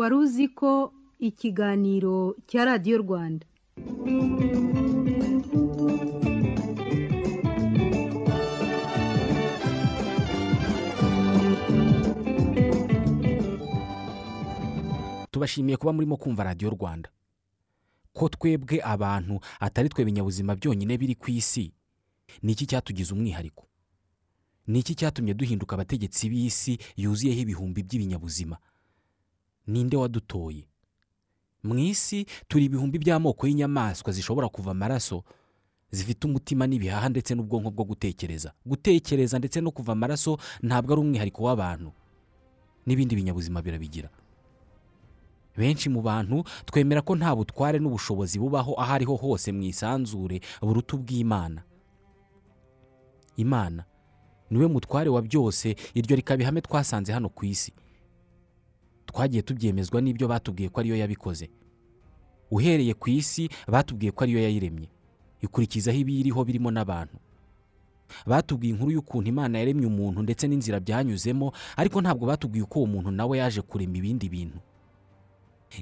wari uzi ko ikiganiro cya radiyo rwanda. Tubashimiye kuba murimo kumva radiyo rwanda. Ko twebwe abantu atari twe binyabuzima byonyine biri ku isi ni iki cyatugize umwihariko? Ni iki cyatumye duhinduka abategetsi b'isi yuzuyeho ibihumbi by'ibinyabuzima? Ninde wadutoye? Mu isi turi ibihumbi by'amoko y'inyamaswa zishobora kuva amaraso zifite umutima n'ibihaha ndetse n'ubwonko bwo gutekereza. Gutekereza ndetse no kuva amaraso ntabwo ari umwihariko w'abantu. N'ibindi binyabuzima birabigira. Benshi mu bantu twemera ko nta butware n'ubushobozi bubaho aho ariho hose mu isanzure buruta ubw'imana. Imana ni we mutware wa byose iryo rikaba ihame twasanze hano ku isi. Twagiye tubyemezwa n'ibyo batubwiye ko ariyo yabikoze. Uhereye ku isi batubwiye ko ariyo yayiremye. Ikurikizaho ibiyiriho birimo n'abantu. Batubwiye inkuru y'ukuntu imana yaremye umuntu ndetse n'inzira byanyuzemo ariko ntabwo batubwiye uko uwo muntu nawe yaje kurema ibindi bintu.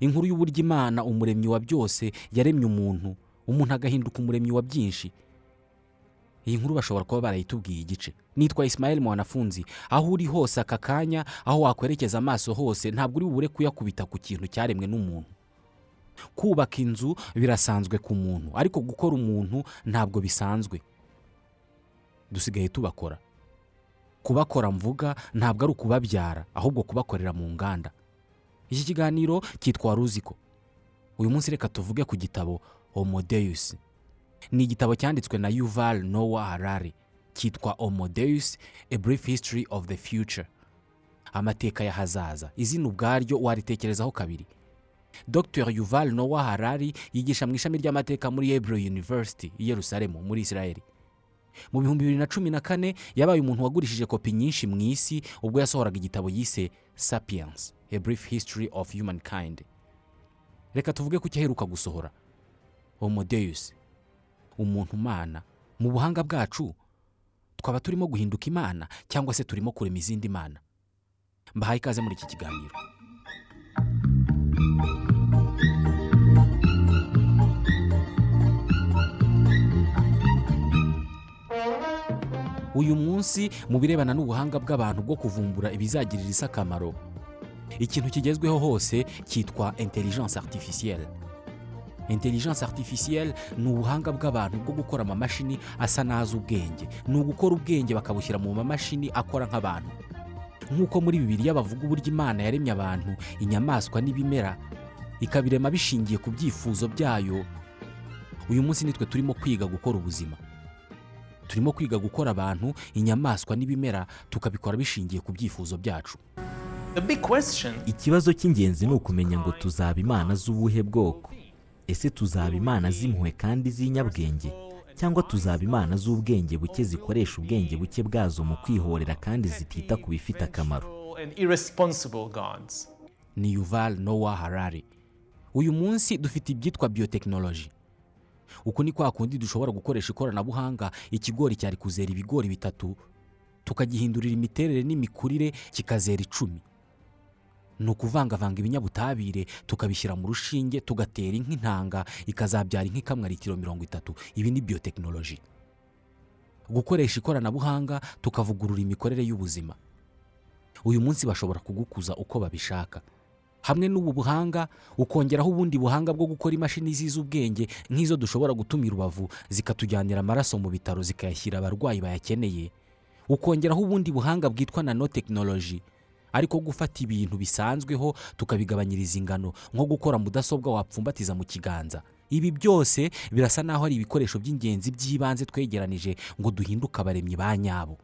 Inkuru y'uburyo imana umuremyi wa byose yaremye umuntu. Umuntu agahinduka umuremyi wa byinshi. Iyi nkuru bashobora kuba barayitubwiye igice. Nitwa Ismael mwanafunzi. Aho uri hose aka kanya aho wakwerekeza amaso hose ntabwo uri bubure kuyakubita ku kintu cyaremwe n'umuntu. Kubaka inzu birasanzwe ku muntu ariko gukora umuntu ntabwo bisanzwe. Dusigaye tubakora. Kubakora mvuga ntabwo ari ukubabyara ahubwo kubakorera mu nganda. Iki kiganiro cyitwa ruziko. Uyu munsi reka tuvuge ku gitabo homodeus. Ni igitabo cyanditswe na yuval nowa harari cyitwa homodeus a brief history of the future. Amateka y'ahazaza izina ubwaryo waritekerezaho kabiri. Dr yuval nowa harari yigisha mu ishami ry'amateka muri hebrew university i yerusalemu muri israel. Mu bihumbi bibiri na cumi na kane yabaye umuntu wagurishije kopi nyinshi mu isi ubwo yasohoraga igitabo yise sapiens a brief history of humankind. Reka tuvuge ku cyo aheruka gusohora. Homodeus umuntu umana mu buhanga bwacu twaba turimo guhinduka imana cyangwa se turimo kurema izindi mana. Mbahaye ikaze muri iki kiganiro. Uyu munsi mu birebana n'ubuhanga bw'abantu bwo kuvumbura ibizagirira isi akamaro ikintu kigezweho hose cyitwa intelligence artificielle. Intelligence artificielle ni ubuhanga bw'abantu bwo gukora amamashini asa n'azi ubwenge. Ni ugukora ubwenge bakabushyira mu mamashini akora nk'abantu. Nk'uko muri bibiriya bavuga uburyo imana yaremye abantu inyamaswa n'ibimera ikabirema bishingiye ku byifuzo byayo. Uyu munsi nitwe turimo kwiga gukora ubuzima. Turimo kwiga gukora abantu inyamaswa n'ibimera tukabikora bishingiye ku byifuzo byacu. Ikibazo cy'ingenzi ni ukumenya ngo tuzaba imana z'ubuhe bwoko. Ese tuzaba imana z'impuhwe kandi z'inyabwenge? Cyangwa tuzaba imana z'ubwenge buke zikoresha ubwenge buke bwazo mu kwihorera kandi zitita ku bifite akamaro? Ni yuval nowa harari. Uyu munsi dufite ibyitwa biyotekinoloji uku ni kwa kundi dushobora gukoresha ikoranabuhanga ikigori cyari kuzera ibigori bitatu tukagihindurira imiterere n'imikurire kikazera icumi. Ni ukuvangavanga ibinyabutabire tukabishyira mu rushinge tugatera inka intanga ikazabyara inka ikamwa litiro mirongo itatu. Ibi ni biyotekinoloji gukoresha ikoranabuhanga tukavugurura imikorere y'ubuzima. Uyu munsi bashobora kugukuza uko babishaka. Hamwe n'ubu buhanga ukongeraho ubundi buhanga bwo gukora imashini zizi ubwenge nk'izo dushobora gutumira urubavu zikatujyanira amaraso mu bitaro zikayashyira abarwayi bayakeneye. Ukongeraho ubundi buhanga bwitwa nanotekinoloji ariko gufata ibintu bisanzweho tukabigabanyiriza ingano. Nko gukora mudasobwa wapfumbatiza mu kiganza. Ibi byose birasa n'aho ari ibikoresho by'ingenzi by'ibanze twegeranije ngo duhinduke abaremyi ba nyabo.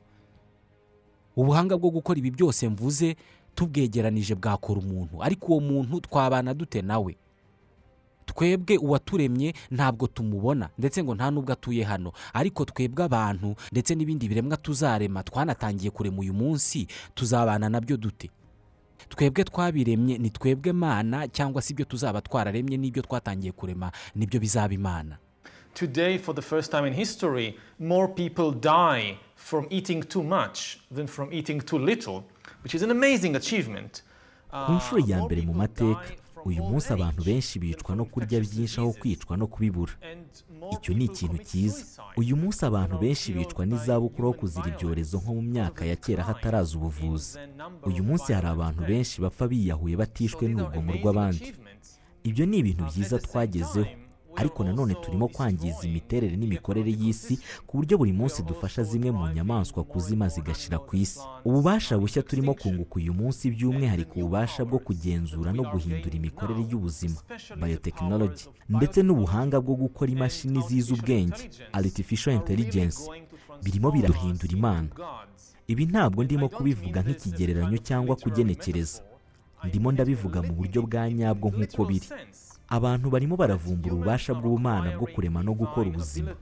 Ubuhanga bwo gukora ibi byose mvuze tubwegeranije bwakora umuntu. Ariko uwo muntu twabana dute nawe? Twebwe uwaturemye ntabwo tumubona ndetse ngo nta n'ubwo atuye hano. Ariko twebwe abantu ndetse n'ibindi biremwa tuzarema twanatangiye kurema uyu munsi tuzabana na byo dute? Twebwe twabiremye ni twebwe mana cyangwa se ibyo tuzaba twararemye n'ibyo twatangiye kurema ni byo bizaba imana. Today, for the first time in history, more people die from eating too much than from eating too little, which is an amazing achievement. ku nshuro ya mbere mu mateka uyu munsi abantu benshi bicwa no kurya byinshi aho kwicwa no kubibura. Icyo ni ikintu cyiza. Uyu munsi abantu benshi bicwa n'izabukuru aho kuzira ibyorezo nko mu myaka ya kera hataraza ubuvuzi. Uyu munsi hari abantu benshi bapfa biyahuye batishwe n'urugomo rw'abandi. Ibyo ni ibintu byiza twagezeho. Ariko nanone turimo kwangiza imiterere n'imikorere y'isi ku buryo buri munsi dufasha zimwe mu nyamaswa kuzima zigashira ku isi. Ububasha bushya turimo kunguka uyu munsi by'umwihariko ububasha bwo kugenzura no guhindura imikorere y'ubuzima biotechnology ndetse n'ubuhanga bwo gukora imashini zizi ubwenge artificial intelligence. Birimo biraduhindura imana. Ibi ntabwo ndimo kubivuga nk'ikigereranyo cyangwa kugenekereza. Ndimo ndabivuga mu buryo bwa nyabwo nk'uko biri. Abantu barimo baravumbura ububasha bw'ubumana bwo kurema no gukora ubuzima.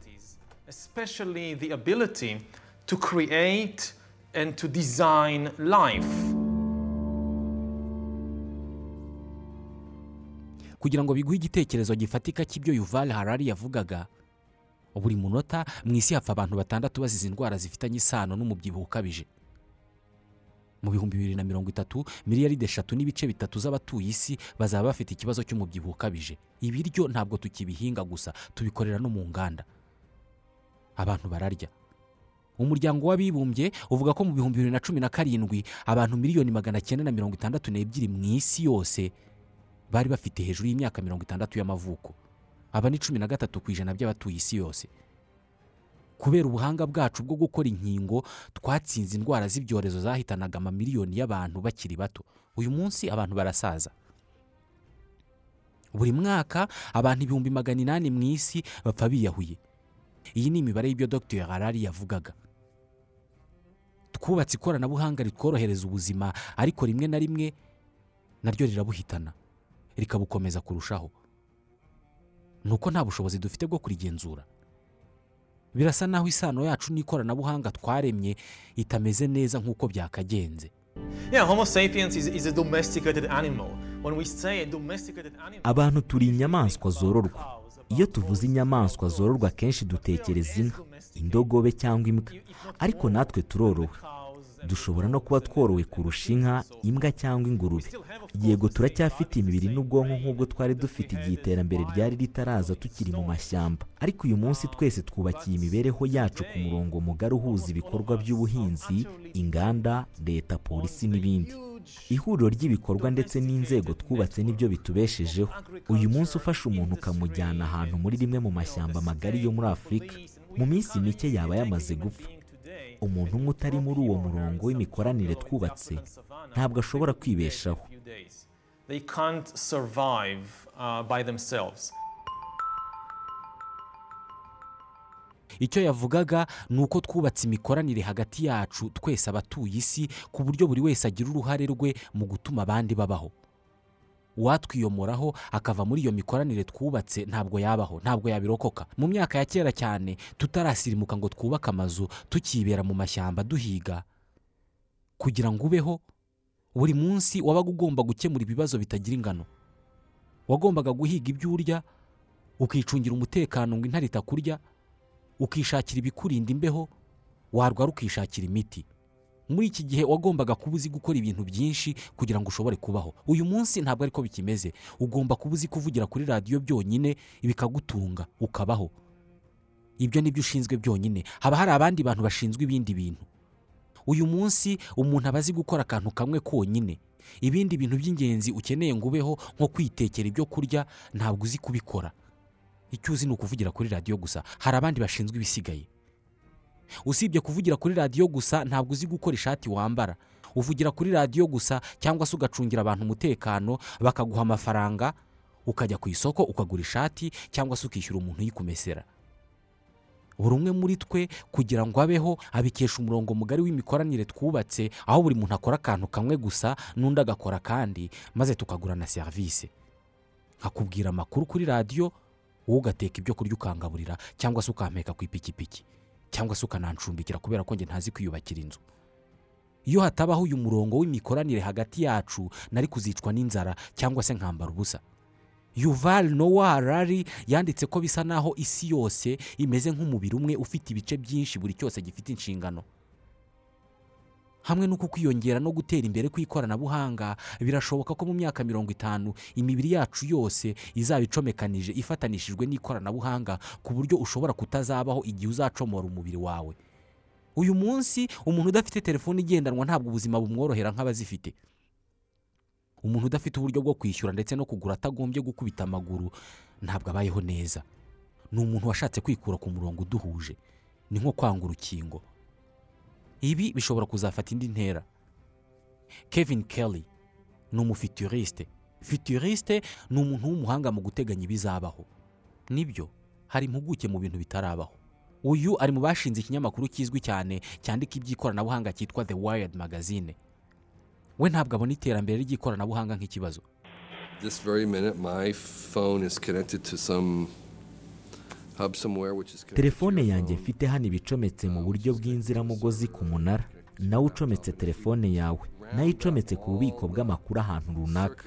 Kugira ngo biguhe igitekerezo gifatika cy'ibyo yuval harari yavugaga buri munota mu isi hapfa abantu batandatu bazize indwara zifitanye isano n'umubyibuho ukabije. Mu bihumbi bibiri na mirongo itatu miliyaride eshatu n'ibice bitatu z'abatuye isi bazaba bafite ikibazo cy'umubyibuho ukabije. Ibiryo ntabwo tukibihinga gusa tubikorera no mu nganda. Abantu bararya. Umuryango w'abibumbye uvuga ko mu bihumbi bibiri na cumi na karindwi abantu miliyoni magana cyenda na mirongo itandatu n'ebyiri mu isi yose bari bafite hejuru y'imyaka mirongo itandatu y'amavuko. Aba ni cumi na gatatu ku ijana by'abatuye isi yose. Kubera ubuhanga bwacu bwo gukora inkingo twatsinze indwara z'ibyorezo zahitanaga amamiliyoni y'abantu bakiri bato. Uyu munsi abantu barasaza. Buri mwaka abantu ibihumbi magana inani mu isi bapfa biyahuye. Iyi ni imibare y'ibyo dr. Harari yavugaga. Twubatse ikoranabuhanga ritworohereza ubuzima ariko rimwe na rimwe naryo rirabuhitana. Rikabukomeza kurushaho. Ni uko nta bushobozi dufite bwo kurigenzura. Birasa naho isano yacu n'ikoranabuhanga twaremye itameze neza nk'uko byakagenze. Abantu turi inyamaswa zororwa. iyo tuvuze inyamaswa zororwa akenshi dutekereza inka indogobe cyangwa imbwa. Ariko natwe turorowe. Dushobora no kuba tworowe kurusha inka imbwa cyangwa ingurube. Yego turacyafite imibiri n'ubwonko nk'ubwo twari dufite igihe iterambere ryari ritaraza tukiri mu mashyamba. Ariko uyu munsi twese twubakiye imibereho yacu ku murongo mugari uhuza ibikorwa by'ubuhinzi inganda leta polisi n'ibindi. Ihuriro ry'ibikorwa ndetse n'inzego twubatse ni byo bitubeshejeho. Uyu munsi ufashe umuntu ukamujyana ahantu muri rimwe mu mashyamba magari yo muri afurika. Mu minsi mike yaba yamaze gupfa. Umuntu umwe utari muri uwo murongo w'imikoranire twubatse ntabwo ashobora kwibeshaho. Uh, icyo yavugaga ni uko twubatse imikoranire hagati yacu twese abatuye isi ku buryo buri wese agira uruhare rwe mu gutuma abandi babaho. Uwatwiyomoraho akava muri iyo mikoranire twubatse ntabwo yabaho ntabwo yabirokoka. Mu myaka ya kera cyane tutarasirimuka ngo twubake amazu tukibera mu mashyamba duhiga. Kugira ngo ubeho buri munsi wabaga ugomba gukemura ibibazo bitagira ingano. Wagombaga guhiga ibyo urya ukicungira umutekano ngo intare itakurya ukishakira ibikurinda imbeho warwara ukishakira imiti. Muri iki gihe wagombaga kuba uzi gukora ibintu byinshi kugira ngo ushobore kubaho. Uyu munsi ntabwo ariko bikimeze. Ugomba kuba uzi kuvugira kuri radiyo byonyine bikagutunga ukabaho. Ibyo ni byo ushinzwe byonyine. Haba hari abandi bantu bashinzwe ibindi bintu. Uyu munsi umuntu aba azi gukora akantu kamwe konyine. Ibindi bintu by'ingenzi ukeneye ngo ubeho nko kwitekera ibyo kurya ntabwo uzi kubikora. Icyo uzi ni ukuvugira kuri radiyo gusa. Hari abandi bashinzwe ibisigaye. Usibye kuvugira kuri radiyo gusa ntabwo uzi gukora ishati wambara. Uvugira kuri radiyo gusa cyangwa se ugacungira abantu umutekano bakaguha amafaranga ukajya ku isoko ukagura ishati cyangwa se ukishyura umuntu uyikumesera buri umwe muri twe kugira ngo abeho abikesha umurongo mugari w'imikoranire twubatse aho buri muntu akora akantu kamwe gusa n'undi agakora akandi maze tukagurana serivisi. Nkakubwira amakuru kuri radiyo wowe ugateka ibyo kurya ukangaburira cyangwa se ukampeka ku ipikipiki. Cyangwa se ukanancumbikira kubera ko njye ntazi kwiyubakira inzu. Iyo hatabaho uyu murongo w'imikoranire hagati yacu nari kuzicwa n'inzara cyangwa se nkambara ubusa. Yuval nowa harari yanditse ko bisa naho isi yose imeze nk'umubiri umwe ufite ibice byinshi buri cyose gifite inshingano. Hamwe n'uko kwiyongera no gutera imbere kw'ikoranabuhanga birashoboka ko mu myaka mirongo itanu imibiri yacu yose izaba icomekanije ifatanishijwe n'ikoranabuhanga ku buryo ushobora kutazabaho igihe uzacomora umubiri wawe. Uyu munsi umuntu udafite telefone igendanwa ntabwo ubuzima bumworohera nk'abazifite. Umuntu udafite uburyo bwo kwishyura ndetse no kugura atagombye gukubita amaguru ntabwo abayeho neza. Ni umuntu washatse kwikura ku murongo uduhuje. Ni nko kwanga urukingo. Ibi bishobora kuzafata indi ntera. Kevin kelly ni umufituriste fituriste ni umuntu w'umuhanga mu guteganya ibizabaho. Nibyo hari impuguke mu bintu bitarabaho. Uyu ari mu bashinze ikinyamakuru kizwi cyane cyandika iby'ikoranabuhanga cyitwa the wired magazine. We ntabwo abona iterambere ry'ikoranabuhanga nk'ikibazo. Telefone yanjye mfite hano iba icometse mu buryo bw'inziramugozi ku munara. Nawe ucometse telefone yawe. Nayo icometse ku bubiko bw'amakuru ahantu runaka.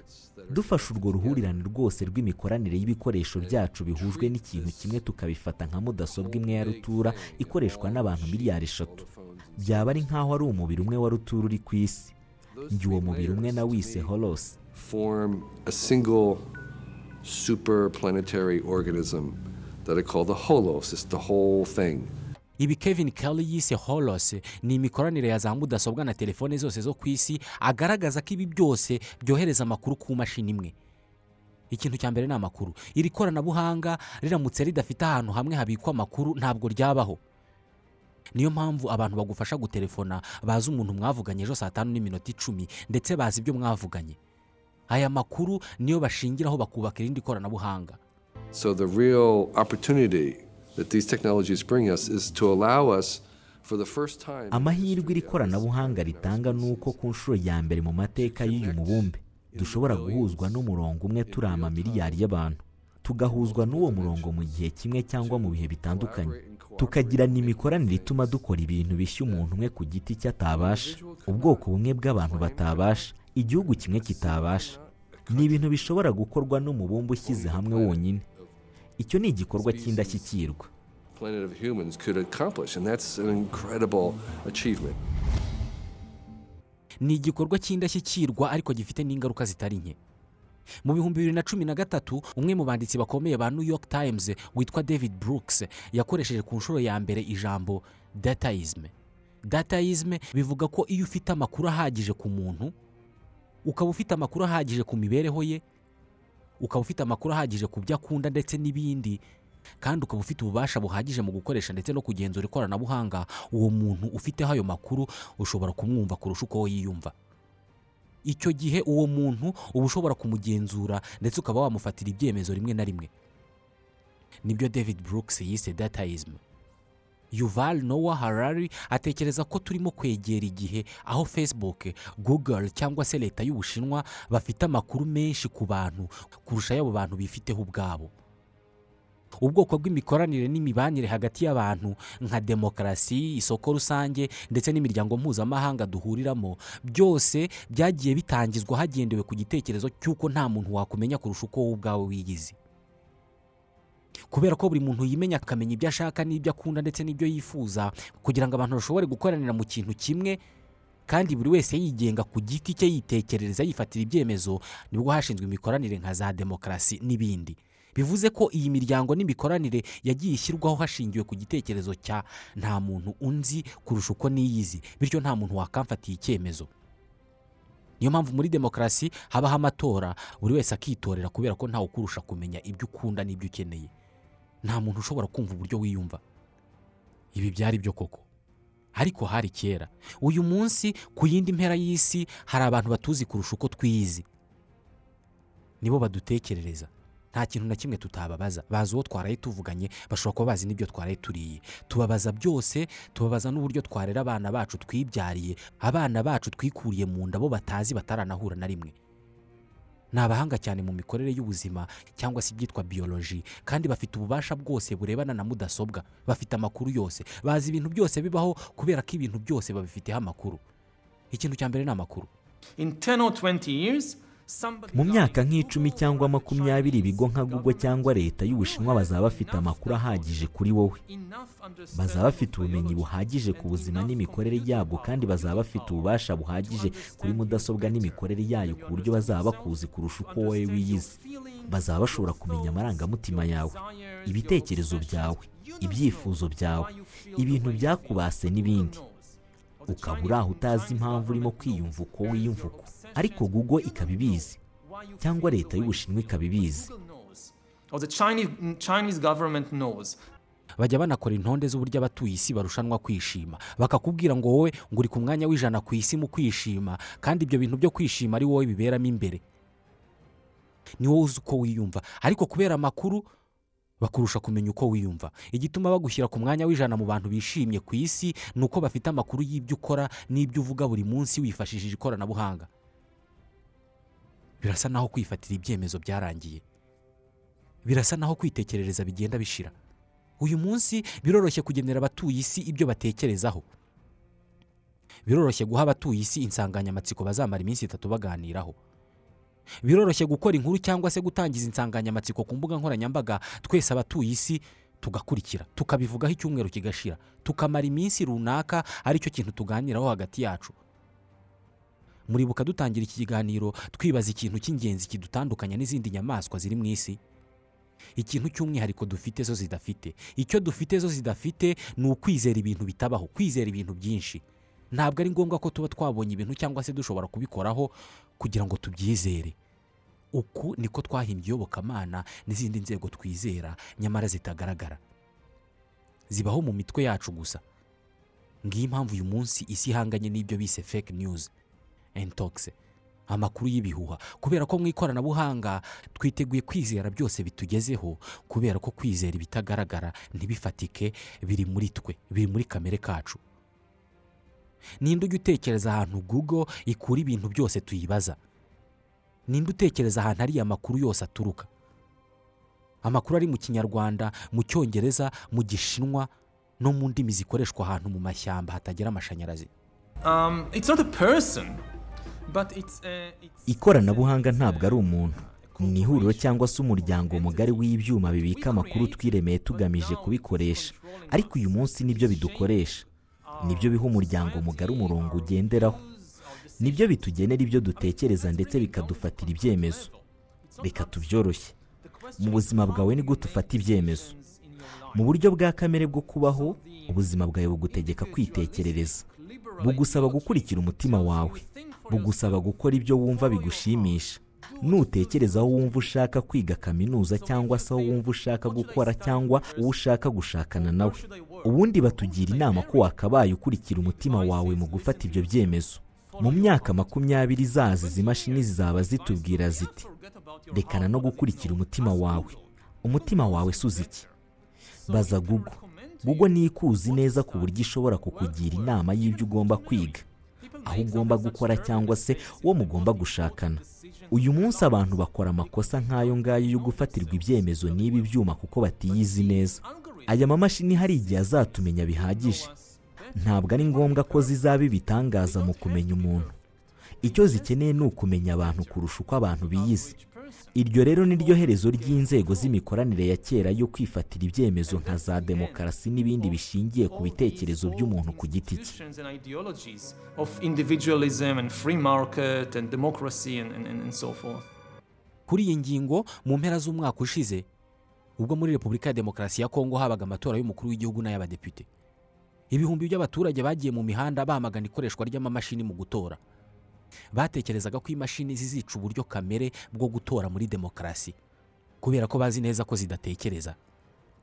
Dufashe urwo ruhurirane rwose rw'imikoranire y'ibikoresho byacu bihujwe n'ikintu kimwe tukabifata nka mudasobwa imwe ya rutura ikoreshwa n'abantu miliyari eshatu. Byaba ari nk'aho ari umubiri umwe wa rutura uri ku isi. Njye uwo mubiri umwe nawise holos. That I call the holos. It's the whole thing. ibi kevin kelly yise holos ni imikoranire ya za mudasobwa na telefone zose zo ku isi agaragaza ko ibi byose byohereza amakuru ku mashini imwe. Ikintu cya mbere ni amakuru. Iri koranabuhanga riramutse ridafite ahantu hamwe habikwa amakuru ntabwo ryabaho. Niyo mpamvu abantu bagufasha gutelefona bazi umuntu mwavuganye ejo saa tanu n'iminota icumi ndetse bazi ibyo mwavuganye. Aya makuru niyo bashingiraho bakubaka irindi koranabuhanga. So the real opportunity that these technologies bring us is to allow us, for the first time, amahirwe iri koranabuhanga ritanga ni uko ku nshuro ya mbere mu mateka y'uyu mubumbe dushobora guhuzwa n'umurongo umwe turi amamiliyari y'abantu. Tugahuzwa n'uwo murongo mu gihe kimwe cyangwa mu bihe bitandukanye. tukagirana imikoranire ituma dukora ibintu bishya umuntu umwe ku giti cye atabasha. ubwoko bumwe bw'abantu batabasha igihugu kimwe kitabasha. ni ibintu bishobora gukorwa n'umubumbe ushyize hamwe wonyine. Icyo ni igikorwa cy'indashyikirwa. Planet of humans could accomplish, and that's an incredible achievement. ni igikorwa cy'indashyikirwa ariko gifite n'ingaruka zitari nke. Mu bihumbi bibiri na cumi na gatatu umwe mu banditsi bakomeye ba new york times witwa david brooks yakoresheje ku nshuro ya mbere ijambo datayizme datayizme bivuga ko iyo ufite amakuru ahagije ku muntu ukaba ufite amakuru ahagije ku mibereho ye ukaba ufite amakuru ahagije ku byo akunda ndetse n'ibindi kandi ukaba ufite ububasha buhagije mu gukoresha ndetse no kugenzura ikoranabuhanga uwo muntu ufiteho ayo makuru ushobora kumwumva kurusha uko yiyumva. Icyo gihe uwo muntu uba ushobora kumugenzura ndetse ukaba wamufatira ibyemezo rimwe na rimwe. Nibyo david brooks yise datayizm yuval noah harari atekereza ko turimo kwegera igihe aho facebook google cyangwa se leta y'ubushinwa bafite amakuru menshi ku bantu kurusha ay'abo bantu bifiteho ubwabo. Ubwoko bw'imikoranire n'imibanire hagati y'abantu nka demokarasi isoko rusange ndetse n'imiryango mpuzamahanga duhuriramo byose byagiye bitangizwa hagendewe ku gitekerezo cy'uko nta muntu wakumenya kurusha uko wowe ubwawe wiyizi kubera ko buri muntu yimenya akamenya ibyo ashaka n'ibyo akunda ndetse n'ibyo yifuza kugira ngo abantu bashobore gukoranira mu kintu kimwe kandi buri wese yigenga ku giti cye yitekerereza yifatira ibyemezo ni bwo hashinzwe imikoranire nka za demokarasi n'ibindi. Bivuze ko iyi miryango n'imikoranire yagiye ishyirwaho hashingiwe ku gitekerezo cya nta muntu unzi kurusha uko niyizi bityo nta muntu wakamfatiye icyemezo. Niyo mpamvu muri demokarasi habaho amatora buri wese akitorera kubera ko ntawe ukurusha kumenya ibyo ukunda n'ibyo ukeneye. Nta muntu ushobora kumva uburyo wiyumva. Ibi byari byo koko. Ariko hari kera. Uyu munsi ku yindi mpera y'isi hari abantu batuzi kurusha uko twiyizi nibo badutekerereza. Nta kintu na kimwe tutababaza. Bazi uwo twaraye tuvuganye bashobora kuba bazi n'ibyo twaraye turiye. Tubabaza byose tubabaza n'uburyo twarera abana bacu twibyariye abana bacu twikuriye mu nda bo batazi bataranahura na rimwe. Ni abahanga cyane mu mikorere y'ubuzima cyangwa se ibyitwa biyoloji kandi bafite ububasha bwose burebana na mudasobwa. Bafite amakuru yose. Bazi ibintu byose bibaho kubera ko ibintu byose babifiteho amakuru. Ikintu cya mbere ni amakuru. In 10 or 20 years, mu myaka nk'icumi cyangwa makumyabiri ibigo nka google cyangwa leta y'ubushinwa bazaba bafite amakuru ahagije kuri wowe. bazaba bafite ubumenyi buhagije ku buzima n'imikorere yabwo kandi bazaba bafite ububasha buhagije kuri mudasobwa n'imikorere yayo ku buryo bazaba bakuzi kurusha uko wowe wiyizi bazaba bashobora kumenya amarangamutima yawe ibitekerezo byawe ibyifuzo byawe ibintu byakubase n'ibindi. ukaba uri aho utazi impamvu urimo kwiyumva uko wiyumva uko. Ariko google ikaba ibizi cyangwa leta y'ubushinwa ikaba ibizi. Bajya banakora intonde z'uburyo abatuye isi barushanwa kwishima bakakubwira ngo wowe ngo uri ku mwanya w'ijana ku isi mu kwishima kandi ibyo bintu byo kwishima ari wowe biberamo imbere. Ni wowe uzi uko wiyumva ariko kubera amakuru bakurusha kumenya uko wiyumva. Igituma bagushyira ku mwanya w'ijana mu bantu bishimye ku isi ni uko bafite amakuru y'ibyo ukora n'ibyo uvuga buri munsi wifashishije ikoranabuhanga. Birasa naho kwifatira ibyemezo byarangiye. Birasa naho kwitekerereza bigenda bishira. Uyu munsi biroroshye kugenera abatuye isi ibyo batekerezaho. Biroroshye guha abatuye isi insanganyamatsiko bazamara iminsi itatu baganiraho. Biroroshye gukora inkuru cyangwa se gutangiza insanganyamatsiko ku mbuga nkoranyambaga twese abatuye isi tugakurikira tukabivugaho icyumweru kigashira tukamara iminsi runaka ari cyo kintu tuganiraho hagati yacu. Muribuka dutangira iki kiganiro twibaza ikintu cy'ingenzi kidutandukanya n'izindi nyamaswa ziri mu isi. Ikintu cy'umwihariko dufite zo zidafite. Icyo dufite zo zidafite ni ukwizera ibintu bitabaho kwizera ibintu byinshi. Ntabwo ari ngombwa ko tuba twabonye ibintu cyangwa se dushobora kubikoraho kugira ngo tubyizere. Uku niko twahimbye iyobokamana n'izindi nzego twizera nyamara zitagaragara. Zibaho mu mitwe yacu gusa. Ngiyo impamvu uyu munsi isi ihanganye n'ibyo bise fake news. Entokise amakuru y'ibihuha. Kubera ko mu ikoranabuhanga twiteguye kwizera byose bitugezeho kubera ko kwizera ibitagaragara ntibifatike biri muri twe biri muri kamere kacu. Ninde ujya utekereza ahantu google ikura ibintu byose tuyibaza? Ninde utekereza ahantu ariya makuru yose aturuka? Amakuru ari mu kinyarwanda mu cyongereza mu gishinwa no mu ndimi zikoreshwa ahantu mu mashyamba hatagira amashanyarazi. Um, it's not a person, ikoranabuhanga ntabwo ari umuntu. Ni ihuriro cyangwa se umuryango mugari w'ibyuma bibika amakuru twiremeye tugamije kubikoresha. ariko uyu munsi ni byo bidukoresha. ni byo biha umuryango mugari umurongo ugenderaho. ni byo bitugenera ibyo dutekereza ndetse bikadufatira ibyemezo. reka tubyoroshye. mu buzima bwawe ni gute ufata ibyemezo. mu buryo bwa kamere bwo kubaho ubuzima bwawe bugutegeka kwitekerereza. bugusaba gukurikira umutima wawe. Bugusaba gukora ibyo wumva bigushimisha. Nutekereza aho wumva ushaka kwiga kaminuza cyangwa se aho wumva ushaka gukora cyangwa uwo ushaka gushakana nawe ubundi batugira inama ko wakabaye ukurikira umutima wawe mu gufata ibyo byemezo. Mu myaka makumyabiri izaza izi mashini zizaba zitubwira ziti rekana no gukurikira umutima wawe. Umutima wawe suza iki? Baza gugo gugo ikuzi neza ku buryo ishobora kukugira inama y'ibyo ugomba kwiga. Aho ugomba gukora cyangwa se uwo mugomba gushakana. Uyu munsi abantu bakora amakosa nk'ayo ngayo yo gufatirwa ibyemezo n'ibi byuma kuko batiyizi neza. Aya mamashini hari igihe azatumenya bihagije. Ntabwo ari ngombwa ko zizaba ibitangaza mu kumenya umuntu. Icyo zikeneye ni ukumenya abantu kurusha uko abantu biyizi iryo rero ni ryo herezo ry'inzego z'imikoranire ya kera yo kwifatira ibyemezo nka za demokarasi n'ibindi bishingiye ku bitekerezo by'umuntu ku giti cye. Kuri iyi ngingo mu mpera z'umwaka ushize ubwo muri repubulika ya demokarasi ya kongo habaga amatora y'umukuru w'igihugu n'ay'abadepite ibihumbi by'abaturage bagiye mu mihanda bamagana ikoreshwa ry'amamashini mu gutora. Batekerezaga ko imashini zizica uburyo kamere bwo gutora muri demokarasi. Kubera ko bazi neza ko zidatekereza.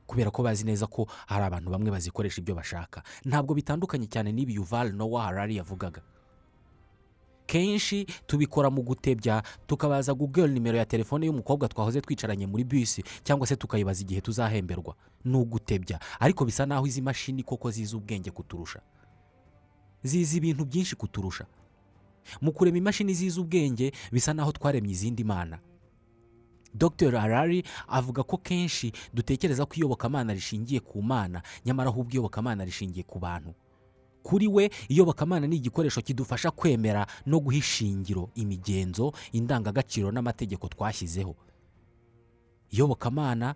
Kubera ko bazi neza ko hari abantu bamwe bazikoresha ibyo bashaka. Ntabwo bitandukanye cyane n'ibi yuval nowa harari yavugaga. Kenshi tubikora mu gutebya tukabaza google nimero ya telefone y'umukobwa twahoze twicaranye muri bisi cyangwa se tukayibaza igihe tuzahemberwa. Ni ugutebya. Ariko bisa naho izi mashini koko zizi ubwenge kuturusha. Zizi ibintu byinshi kuturusha. Mu kurema imashini zizi ubwenge bisa naho twaremye izindi mana. Dr harari avuga ko kenshi dutekereza ko iyobokamana rishingiye ku mana nyamara ahubwo iyobokamana rishingiye ku bantu. Kuri we iyobokamana ni igikoresho kidufasha kwemera no guha ishingiro imigenzo indangagaciro n'amategeko twashyizeho. Iyobokamana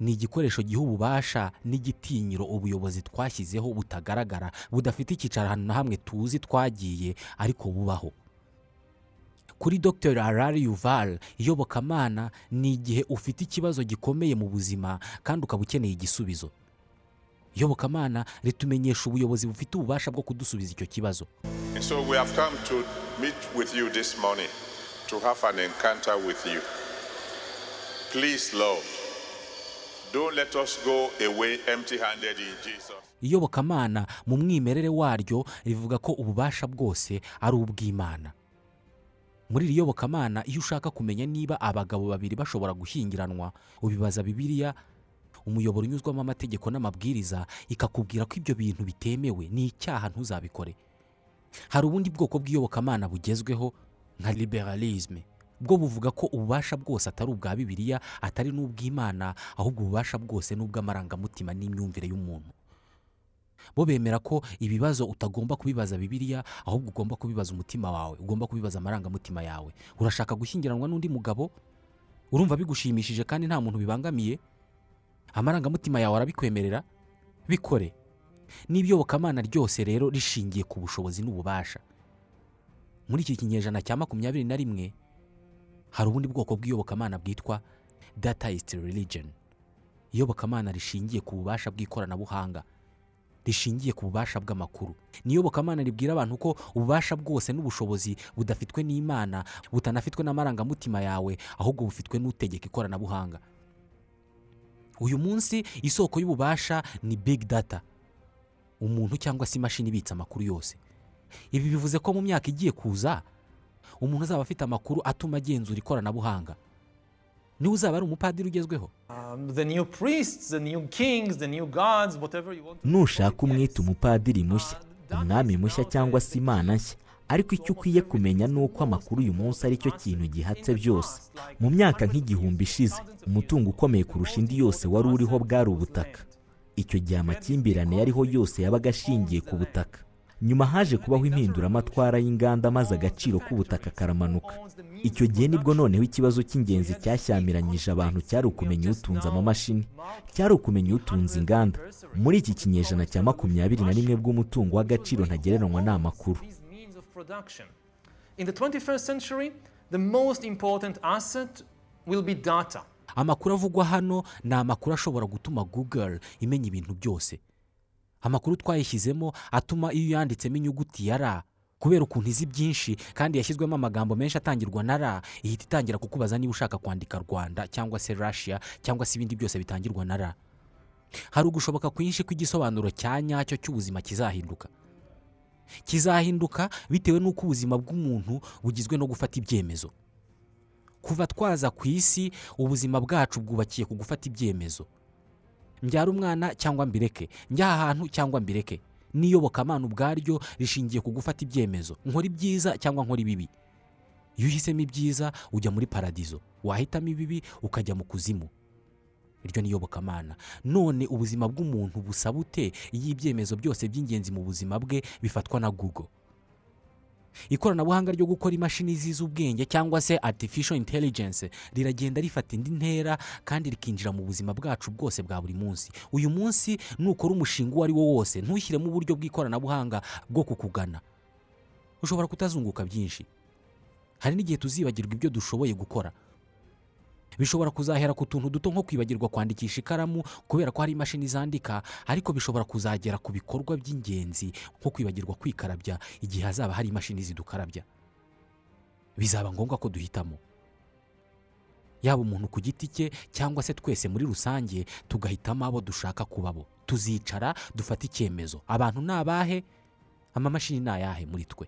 ni igikoresho giha ububasha n'igitinyiro ubuyobozi twashyizeho butagaragara budafite icyicaro ahantu na hamwe tuzi twagiye ariko bubaho. Kuri dr arari yuval iyobokamana ni igihe ufite ikibazo gikomeye mu buzima kandi ukaba ukeneye igisubizo. Iyobokamana ritumenyesha ubuyobozi bufite ububasha bwo kudusubiza icyo kibazo. Please, Lord, iyobokamana mu mwimerere waryo rivuga ko ububasha bwose ari ubw'imana. Muri iri yobokamana iyo ushaka kumenya niba abagabo babiri bashobora gushyingiranwa ubibaza bibiliya umuyoboro unyuzwamo amategeko n'amabwiriza ikakubwira ko ibyo bintu bitemewe ni icyaha ntuzabikore. Hari ubundi bwoko bw'iyobokamana bugezweho? Nka liberalisme. Bwo buvuga ko ububasha bwose atari ubwa bibiliya atari n'ubw'imana ahubwo ububasha bwose ni ubw'amarangamutima n'imyumvire y'umuntu. Bo bemera ko ibibazo utagomba kubibaza bibiliya ahubwo ugomba kubibaza umutima wawe ugomba kubibaza amarangamutima yawe. Urashaka gushyingiranwa n'undi mugabo? Urumva bigushimishije kandi nta muntu bibangamiye? Amarangamutima yawe arabikwemerera? Bikore. N'ibiyobokamana ryose rero rishingiye ku bushobozi n'ububasha. Muri iki kinyejana cya makumyabiri na rimwe hari ubundi bwoko bw'iyobokamana bwitwa datayisiti religion. Iyobokamana rishingiye ku bubasha bw'ikoranabuhanga rishingiye ku bubasha bw'amakuru. Ni iyobokamana ribwira abantu ko ububasha bwose n'ubushobozi budafitwe n'imana butanafitwe n'amarangamutima yawe ahubwo bufitwe n'utegeka ikoranabuhanga. Uyu munsi isoko y'ububasha ni big data umuntu cyangwa se imashini ibitse amakuru yose. Ibi bivuze ko mu myaka igiye kuza umuntu azaba afite amakuru atuma agenzura ikoranabuhanga. Niwe uzaba ari umupadiri ugezweho. Um, nushaka umwita umupadiri mushya umwami mushya cyangwa se imana nshya. Ariko icyo ukwiye kumenya ni uko amakuru uyu munsi ari cyo kintu gihatse byose. mu myaka nk'igihumbi ishize umutungo ukomeye kurusha indi yose wari uriho bwari ubutaka. icyo gihe amakimbirane yariho yose yabaga ashingiye ku butaka. Nyuma haje kubaho impinduramatwara y'inganda maze agaciro k'ubutaka karamanuka icyo gihe ni bwo noneho ikibazo cy'ingenzi cyashyamiranyije abantu cyari ukumenya utunze amamashini cyari ukumenya utunze inganda muri iki kinyejana cya makumyabiri na rimwe bw'umutungo w'agaciro ntagereranywa ni amakuru these means of production. In the 21st century, the most important asset will be data. amakuru avugwa hano ni amakuru ashobora gutuma google imenya ibintu byose amakuru twayishyizemo atuma iyo uyanditsemo inyuguti ya ra kubera ukuntu izi byinshi kandi yashyizwemo amagambo menshi atangirwa na ra ihita itangira kukubaza niba ushaka kwandika rwanda cyangwa se russia cyangwa se ibindi byose bitangirwa na ra hari ugushoboka kwinshi kw'igisobanuro cya nyacyo cy'ubuzima kizahinduka. Kizahinduka bitewe n'uko ubuzima bw'umuntu bugizwe no gufata ibyemezo. Kuva twaza ku isi ubuzima bwacu bwubakiye ku gufata ibyemezo. Mbyara umwana cyangwa mbireke. Njya aha hantu cyangwa mbireke. N'iyobokamana ubwaryo rishingiye ku gufata ibyemezo. Nkora ibyiza cyangwa nkora ibibi. Iyo uhisemo ibyiza ujya muri paradizo. Wahitamo ibibi ukajya mu kuzimu. Iryo ni iyobokamana none ubuzima bw'umuntu busa bute iyo ibyemezo byose by'ingenzi mu buzima bwe bifatwa na google. Ikoranabuhanga ryo gukora imashini zizi ubwenge cyangwa se artificial intelligence riragenda rifata indi ntera kandi rikinjira mu buzima bwacu bwose bwa buri munsi. Uyu munsi nukora umushinga uwo ari wo wose ntushyiremo uburyo bw'ikoranabuhanga bwo kukugana. Ushobora kutazunguka byinshi. Hari n'igihe tuzibagirwa ibyo dushoboye gukora. Bishobora kuzahera ku tuntu duto nko kwibagirwa kwandikisha ikaramu kubera ko hari imashini zandika ariko bishobora kuzagera ku bikorwa by'ingenzi nko kwibagirwa kwikarabya igihe hazaba hari imashini zidukarabya. Bizaba ngombwa ko duhitamo. Yaba umuntu ku giti cye cyangwa se twese muri rusange tugahitamo abo dushaka kuba bo tuzicara dufate icyemezo. Abantu ni abahe? Amamashini ni ayahe muri twe?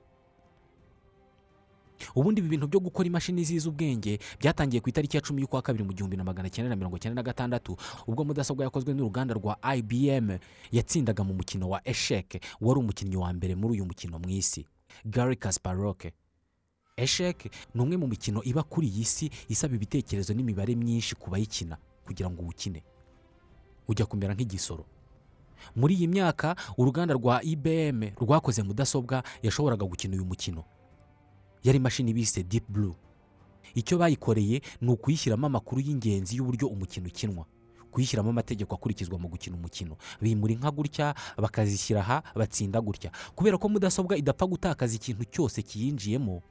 Ubundi ibi bintu byo gukora imashini zizi ubwenge byatangiye ku itariki ya cumi y'ukwa kabiri mu gihumbi na magana cyenda na mirongo cyenda na gatandatu. Ubwo mudasobwa yakozwe n'uruganda rwa ibm yatsindaga mu mukino wa esheke wari umukinnyi wa mbere muri uyu mukino mu isi. Gary kasparoke esheke ni umwe mu mikino iba kuri iyi si isaba ibitekerezo n'imibare myinshi ku bayikina kugira ngo uwukine. Ujya kumera nk'igisoro. Muri iyi myaka uruganda rwa ibm rwakoze mudasobwa yashoboraga gukina uyu mukino. Yari imashini bise deep blue. Icyo bayikoreye ni ukuyishyiramo amakuru y'ingenzi y'uburyo umukino ukinwa. Kuyishyiramo amategeko akurikizwa mu gukina umukino. Bimura inka gutya bakazishyira aha batsinda gutya. Kubera ko mudasobwa idapfa gutakaza ikintu cyose kiyinjiyemo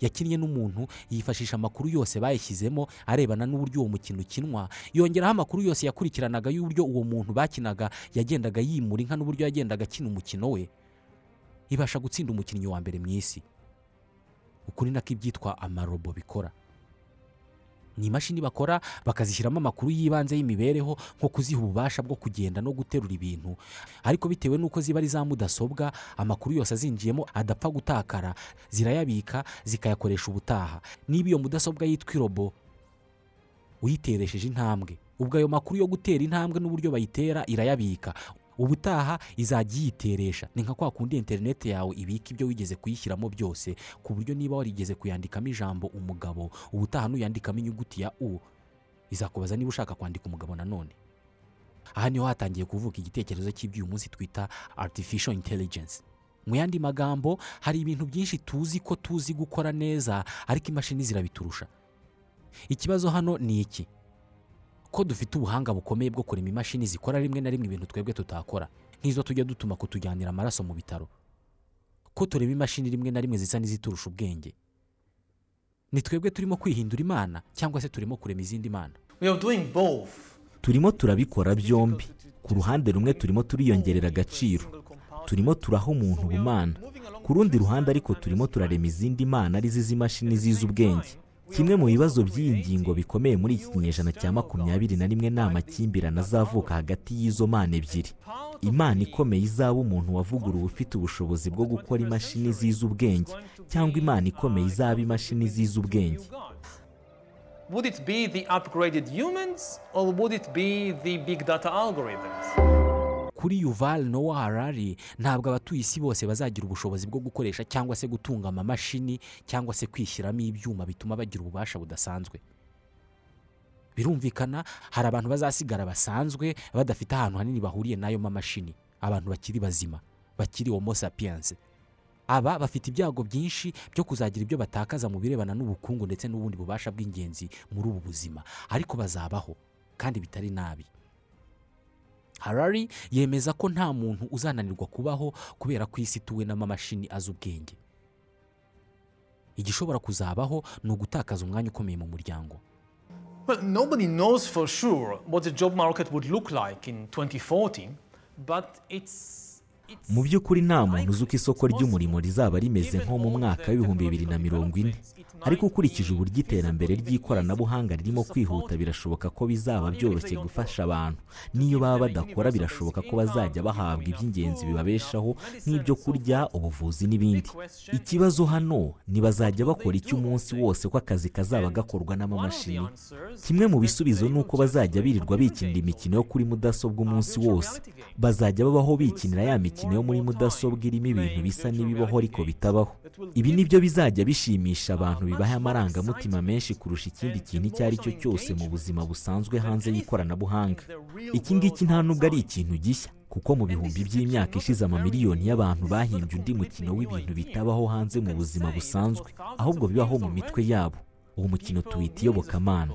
yakinnye n'umuntu yifashisha amakuru yose bayishyizemo arebana n'uburyo uwo mukino ukinwa. Yongeraho amakuru yose yakurikiranaga y'uburyo uwo muntu bakinaga yagendaga yimura inka n'uburyo yagendaga akina umukino we. Ibasha gutsinda umukinnyi wa mbere mu isi. Ukuri nako ibyitwa amarobo bikora. Ni imashini bakora bakazishyiramo amakuru y'ibanze y'imibereho nko kuziha ububasha bwo kugenda no guterura ibintu. Ariko bitewe n'uko ziba ari za mudasobwa amakuru yose azinjiyemo adapfa gutakara zirayabika zikayakoresha ubutaha. Niba iyo mudasobwa yitwa irobo uyiteresheje intambwe. Ubwo ayo makuru yo gutera intambwe n'uburyo bayitera irayabika. Ubutaha izajya iyiteresha ni nka kwa kundi interineti yawe ibika ibyo wigeze kuyishyiramo byose ku buryo niba warigeze kuyandikamo ijambo umugabo ubutaha nuyandikamo inyuguti ya u izakubaza niba ushaka kwandika umugabo nanone aha ni ho hatangiye kuvuka igitekerezo cy'ibyo uyu munsi twita artificial intelligence. Mu yandi magambo hari ibintu byinshi tuzi ko tuzi gukora neza ariko imashini zirabiturusha. Ikibazo hano ni iki? Ko dufite ubuhanga bukomeye bwo kurema imashini zikora rimwe na rimwe ibintu twebwe tutakora. Nk'izo tujya dutuma kutujyanira amaraso mu bitaro. Ko turema imashini rimwe na rimwe zisa n'iziturusha ubwenge. Ni twebwe turimo kwihindura imana cyangwa se turimo kurema izindi mana We are doing both. turimo turabikora byombi. Ku ruhande rumwe turimo turiyongerera agaciro. Turimo turaha umuntu ubumana. Ku rundi ruhande ariko turimo turarema izindi mana ari zo iz'imashini zizi ubwenge kimwe mu bibazo by'iyi ngingo bikomeye muri iki kinyejana cya makumyabiri na rimwe ni amakimbirane azavuka hagati y'izo mana ebyiri imana ikomeye izaba umuntu wavuguruwe ufite ubushobozi bwo gukora imashini zizi ubwenge cyangwa imana ikomeye izaba imashini zizi ubwenge Would it be the upgraded humans or would it be the big data algorithms? Kuri yuval nowa harari ntabwo abatuye isi bose bazagira ubushobozi bwo gukoresha cyangwa se gutunga amamashini cyangwa se kwishyiramo ibyuma bituma bagira ububasha budasanzwe. Birumvikana hari abantu bazasigara basanzwe badafite ahantu hanini bahuriye n'ayo mamashini. Abantu bakiri bazima bakiri homo sapiens. Aba bafite ibyago byinshi byo kuzagira ibyo batakaza mu birebana n'ubukungu ndetse n'ubundi bubasha bw'ingenzi muri ubu buzima. Ariko bazabaho kandi bitari nabi. Harari yemeza ko nta muntu uzananirwa kubaho kubera ko isi ituwe n'amamashini azi ubwenge igishobora kuzabaho ni ugutakaza umwanya ukomeye mu muryango nobody knows for sure what the job market would look like in 2040, but it's. it's mu by'ukuri nta muntu uzi uko isoko ry'umurimo rizaba rimeze nko mu mwaka w'ibihumbi bibiri na mirongo ine ariko ukurikije uburyo iterambere ry'ikoranabuhanga ririmo kwihuta birashoboka ko bizaba byoroshye gufasha abantu. N'iyo baba badakora birashoboka ko bazajya bahabwa iby'ingenzi bibabeshaho nk'ibyo kurya ubuvuzi n'ibindi. Ikibazo hano ni bazajya bakora iki umunsi wose ko akazi kazaba gakorwa n'amamashini. Kimwe mu bisubizo ni uko bazajya birirwa bikinira imikino yo kuri mudasobwa umunsi wose. Bazajya babaho bikinira ya mikino yo muri mudasobwa irimo ibintu bisa n'ibibaho ariko bitabaho. Ibi ni byo bizajya bishimisha abantu bibaha amarangamutima menshi kurusha ikindi kintu icyo ari cyo cyose mu buzima busanzwe hanze y'ikoranabuhanga. Iki ngiki nta nubwo ari ikintu gishya kuko mu bihumbi by'imyaka ishize amamiliyoni y'abantu bahimbye undi mukino w'ibintu bitabaho hanze mu buzima busanzwe ahubwo bibaho mu mitwe yabo. Uwo mukino tuwita iyobokamana.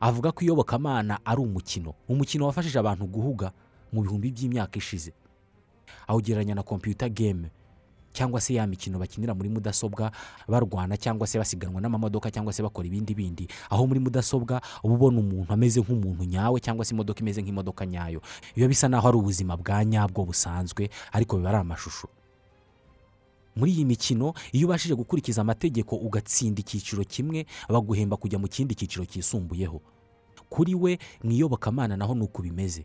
Avuga ko iyobokamana ari umukino umukino wafashije abantu guhuga mu bihumbi by'imyaka ishize. Awugereranya na kompiyuta game cyangwa se ya mikino bakinira muri mudasobwa barwana cyangwa se basiganwa n'amamodoka cyangwa se bakora ibindi bindi. Aho muri mudasobwa uba ubona umuntu ameze nk'umuntu nyawe cyangwa se imodoka imeze nk'imodoka nyayo. Biba bisa naho ari ubuzima bwa nyabwo busanzwe ariko biba ari amashusho. Muri iyi mikino iyo ubashije gukurikiza amategeko ugatsinda icyiciro kimwe baguhemba kujya mu kindi cyiciro cyisumbuyeho. Kuri we mu iyobokamana naho ni uko bimeze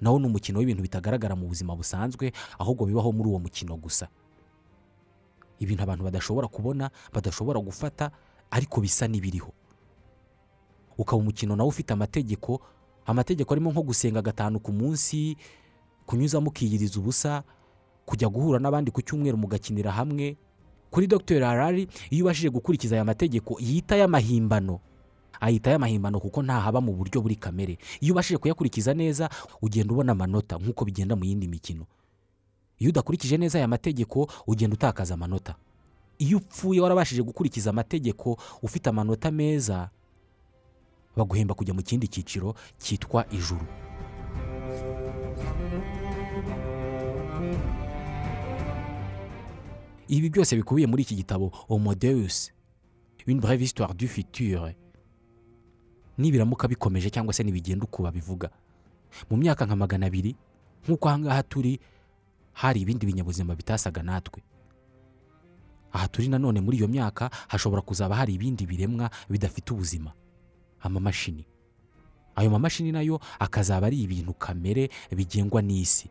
nawo ni umukino w'ibintu bitagaragara mu buzima busanzwe ahubwo bibaho muri uwo mukino gusa. Ibintu abantu badashobora kubona badashobora gufata ariko bisa n'ibiriho. Ukaba umukino nawe ufite amategeko amategeko arimo nko gusenga gatanu ku munsi kunyuzamo ukiyiriza ubusa kujya guhura n'abandi ku cyumweru mugakinira hamwe. Kuri dr. Harari iyo ubashije gukurikiza aya mategeko yita y'amahimbano ayita y'amahimbano kuko ntahaba mu buryo buri kamere. Iyo ubashije kuyakurikiza neza ugenda ubona amanota nk'uko bigenda mu yindi mikino. Iyo udakurikije neza aya mategeko ugenda utakaza amanota. Iyo upfuye warabashije gukurikiza amategeko ufite amanota meza baguhemba kujya mu kindi cyiciro cyitwa ijuru. Ibi byose bikubiye muri iki gitabo homodeus une brève histoire du futur. Nibiramuka bikomeje cyangwa se nibigenda uko babivuga. Mu myaka nka magana abiri nk'uko ahangaha turi hari ibindi binyabuzima bitasaga natwe. Aha turi nanone muri iyo myaka hashobora kuzaba hari ibindi biremwa bidafite ubuzima. Amamashini. Ayo mamashini na yo akazaba ari ibintu kamere bigengwa n'isi.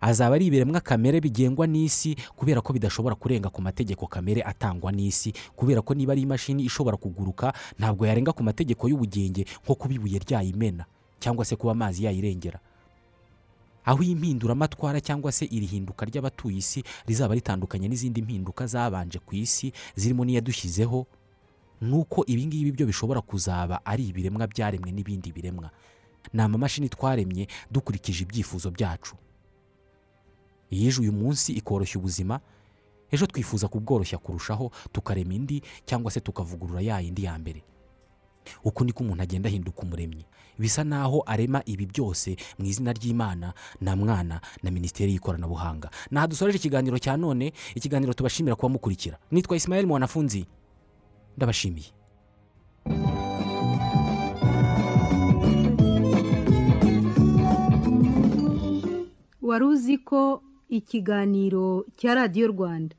Azaba ari ibiremwa kamere bigengwa n'isi kubera ko bidashobora kurenga ku mategeko kamere atangwa n'isi. Kubera ko niba ari imashini ishobora kuguruka ntabwo yarenga ku mategeko y'ubugenge nko kuba ibuye ryayimena cyangwa se kuba amazi yayirengera. Aho impinduramatwara cyangwa se iri hinduka ry'abatuye isi rizaba ritandukanye n'izindi mpinduka zabanje ku isi zirimo n'iyadushyizeho ni uko ibingibi byo bishobora kuzaba ari ibiremwa byaremwe n'ibindi biremwa. Ni amamashini twaremye dukurikije ibyifuzo byacu. Iyije uyu munsi ikoroshya ubuzima ejo twifuza kubworoshya kurushaho tukarema indi cyangwa se tukavugurura ya yindi ya mbere. Uko niko umuntu agenda ahinduka umuremyi. Bisa naho arema ibi byose mu izina ry'imana na mwana na minisiteri y'ikoranabuhanga. Naha dusoreje ikiganiro cya none ikiganiro tubashimira kuba mukurikira. Nitwa isimayeli mwanafunzi. Ndabashimiye. Wari uzi ko ikiganiro cya radiyo rwanda.